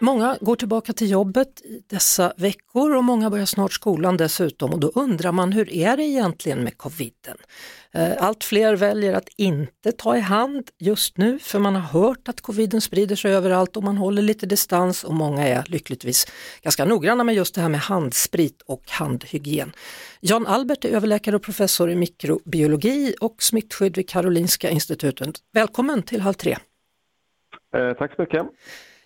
många går tillbaka till jobbet dessa veckor och många börjar snart skolan dessutom och då undrar man hur är det egentligen med coviden? Eh, allt fler väljer att inte ta i hand just nu för man har hört att coviden sprider sig överallt och man håller lite distans och många är lyckligtvis ganska noggranna med just det här med handsprit och handhygien. Jan Albert är överläkare och professor i mikrobiologi och smittskydd vid Karolinska institutet. Välkommen till Halv tre! Eh, tack så mycket!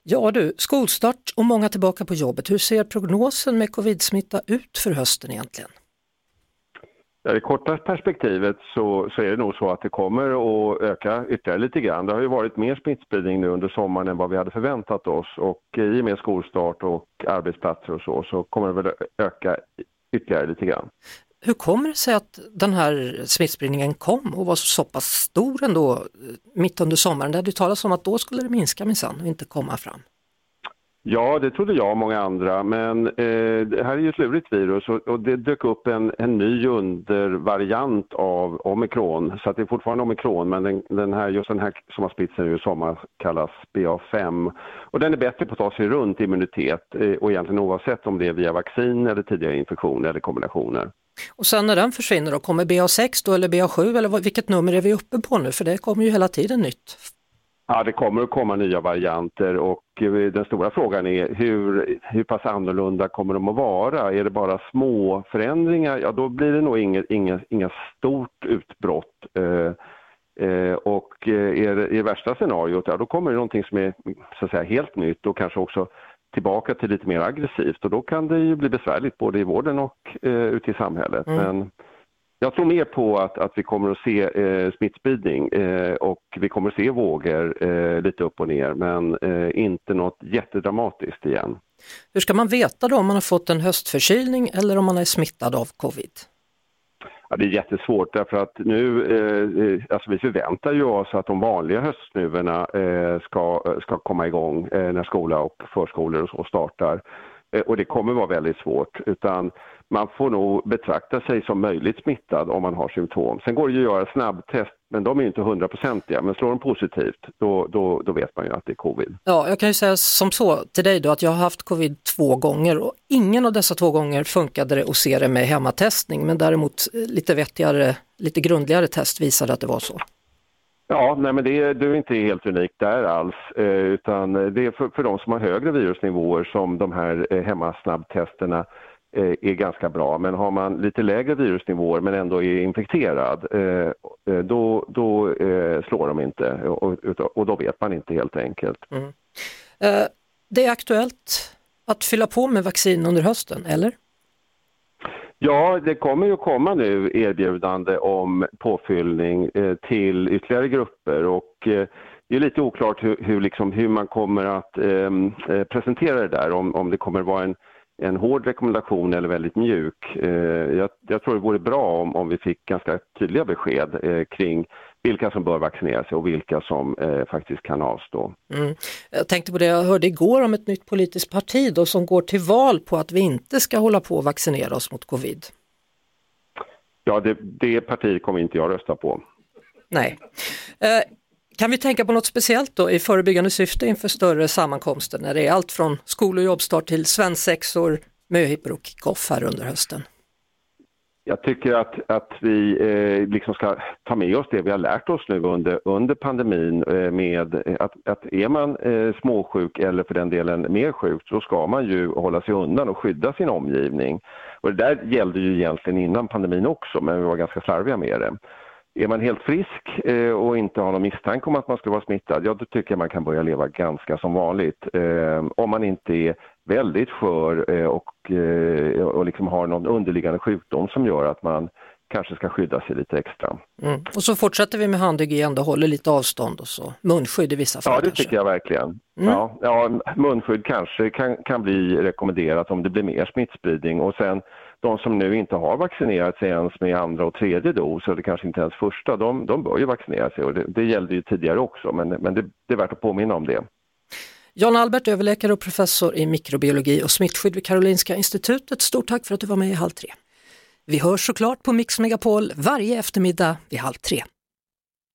Ja du, skolstart och många tillbaka på jobbet. Hur ser prognosen med covid-smitta ut för hösten egentligen? Ja, I det korta perspektivet så, så är det nog så att det kommer att öka ytterligare lite grann. Det har ju varit mer smittspridning nu under sommaren än vad vi hade förväntat oss och eh, i och med skolstart och arbetsplatser och så, så kommer det väl öka ytterligare lite grann. Hur kommer det sig att den här smittspridningen kom och var så pass stor ändå eh, mitt under sommaren? Det hade ju talats om att då skulle det minska minsann och inte komma fram. Ja, det trodde jag och många andra, men eh, det här är ju ett lurigt virus och, och, det dök upp en, en ny undervariant av omikron. Så att det är fortfarande omikron, men den, den, här, just den här som har spritt sig nu i sommar kallas BA5. Och den är bättre på att ta sig runt immunitet eh, och egentligen oavsett om det är via vaccin eller tidigare infektioner eller kombinationer. Och sen när den försvinner då, kommer BA6 då eller BA7 eller vilket nummer är vi uppe på nu? För det kommer ju hela tiden nytt. Ja, det kommer att komma nya varianter och eh, den stora frågan är hur, hur pass annorlunda kommer de att vara? Är det bara små förändringar, ja då blir det nog inget, inget, inget stort utbrott. Eh, eh, och eh, är det, i värsta scenariot, ja då kommer det någonting som är så att säga helt nytt och kanske också tillbaka till lite mer aggressivt och då kan det ju bli besvärligt både i vården och eh, ute i samhället. Mm. Men jag tror mer på att, att vi kommer att se eh, smittspridning eh, och vi kommer att se vågor eh, lite upp och ner men eh, inte något jättedramatiskt igen. Hur ska man veta då om man har fått en höstförkylning eller om man är smittad av covid? Ja, det är jättesvårt därför att nu, eh, alltså vi förväntar ju oss att de vanliga höstsnuvorna eh, ska, ska komma igång eh, när skola och förskolor och så startar. Eh, och det kommer vara väldigt svårt utan man får nog betrakta sig som möjligt smittad om man har symptom. Sen går det ju att göra snabbtest men de är inte hundraprocentiga. Men slår de positivt då, då, då vet man ju att det är covid. Ja, jag kan ju säga som så till dig då att jag har haft covid två gånger och ingen av dessa två gånger funkade det att se det med hemmatestning men däremot lite vettigare, lite grundligare test visade att det var så. Ja, nej men det, du är inte helt unik där alls, eh, utan det är för, för de som har högre virusnivåer som de här eh, hemmasnabbtesterna Eh, är ganska bra. Men har man lite lägre virusnivåer men ändå är infekterad, eh, eh, då, då slår de inte och, då vet man inte helt enkelt. Mm. Det är aktuellt att fylla på med vaccin under hösten, eller? Ja, det kommer ju komma nu erbjudande om påfyllning till ytterligare grupper och det är lite oklart hur, hur, liksom, hur man kommer att eh, presentera det där, om, om det kommer vara en en hård rekommendation eller väldigt mjuk. Eh, jag, jag, tror det vore bra om, om vi fick ganska tydliga besked eh, kring vilka som bör vaccinera sig och vilka som eh, faktiskt kan avstå. Mm. Jag tänkte på det jag hörde igår om ett nytt politiskt parti då, som går till val på att vi inte ska hålla på att vaccinera oss mot covid. Ja, det, det partiet kommer inte jag rösta på. Nej. Eh, kan vi tänka på något speciellt då i förebyggande syfte inför större sammankomster när det är allt från skol och jobbstart till svensexor, möhippor och kickoff här under hösten? Jag tycker att, att vi eh, liksom ska ta med oss det vi har lärt oss nu under, under pandemin eh, med att, att är man eh, småsjuk eller för den delen mer sjuk så ska man ju hålla sig undan och skydda sin omgivning. Och det där gällde ju egentligen innan pandemin också men vi var ganska slarviga med det. Är man helt frisk eh, och inte har någon misstanke om att man skulle vara smittad, ja då tycker jag man kan börja leva ganska som vanligt. Eh, om man inte är väldigt skör eh, och, och liksom har någon underliggande sjukdom som gör att man kanske ska skydda sig lite extra. Mm. Och så fortsätter vi med handhygien, och håller lite avstånd och så munskydd i vissa fall. Ja, det kanske. tycker jag verkligen. Mm. Ja, ja, munskydd kanske kan, kan bli rekommenderat om det blir mer smittspridning och sen de som nu inte har vaccinerat sig ens med andra och tredje dos, eller kanske inte ens första, de, de bör ju vaccinera sig och det, det gällde ju tidigare också, men, men det, det är värt att påminna om det. Jan Albert, överläkare och professor i mikrobiologi och smittskydd vid Karolinska institutet. Stort tack för att du var med i Halv tre. Vi hörs såklart på Mix Megapol varje eftermiddag vid halv tre.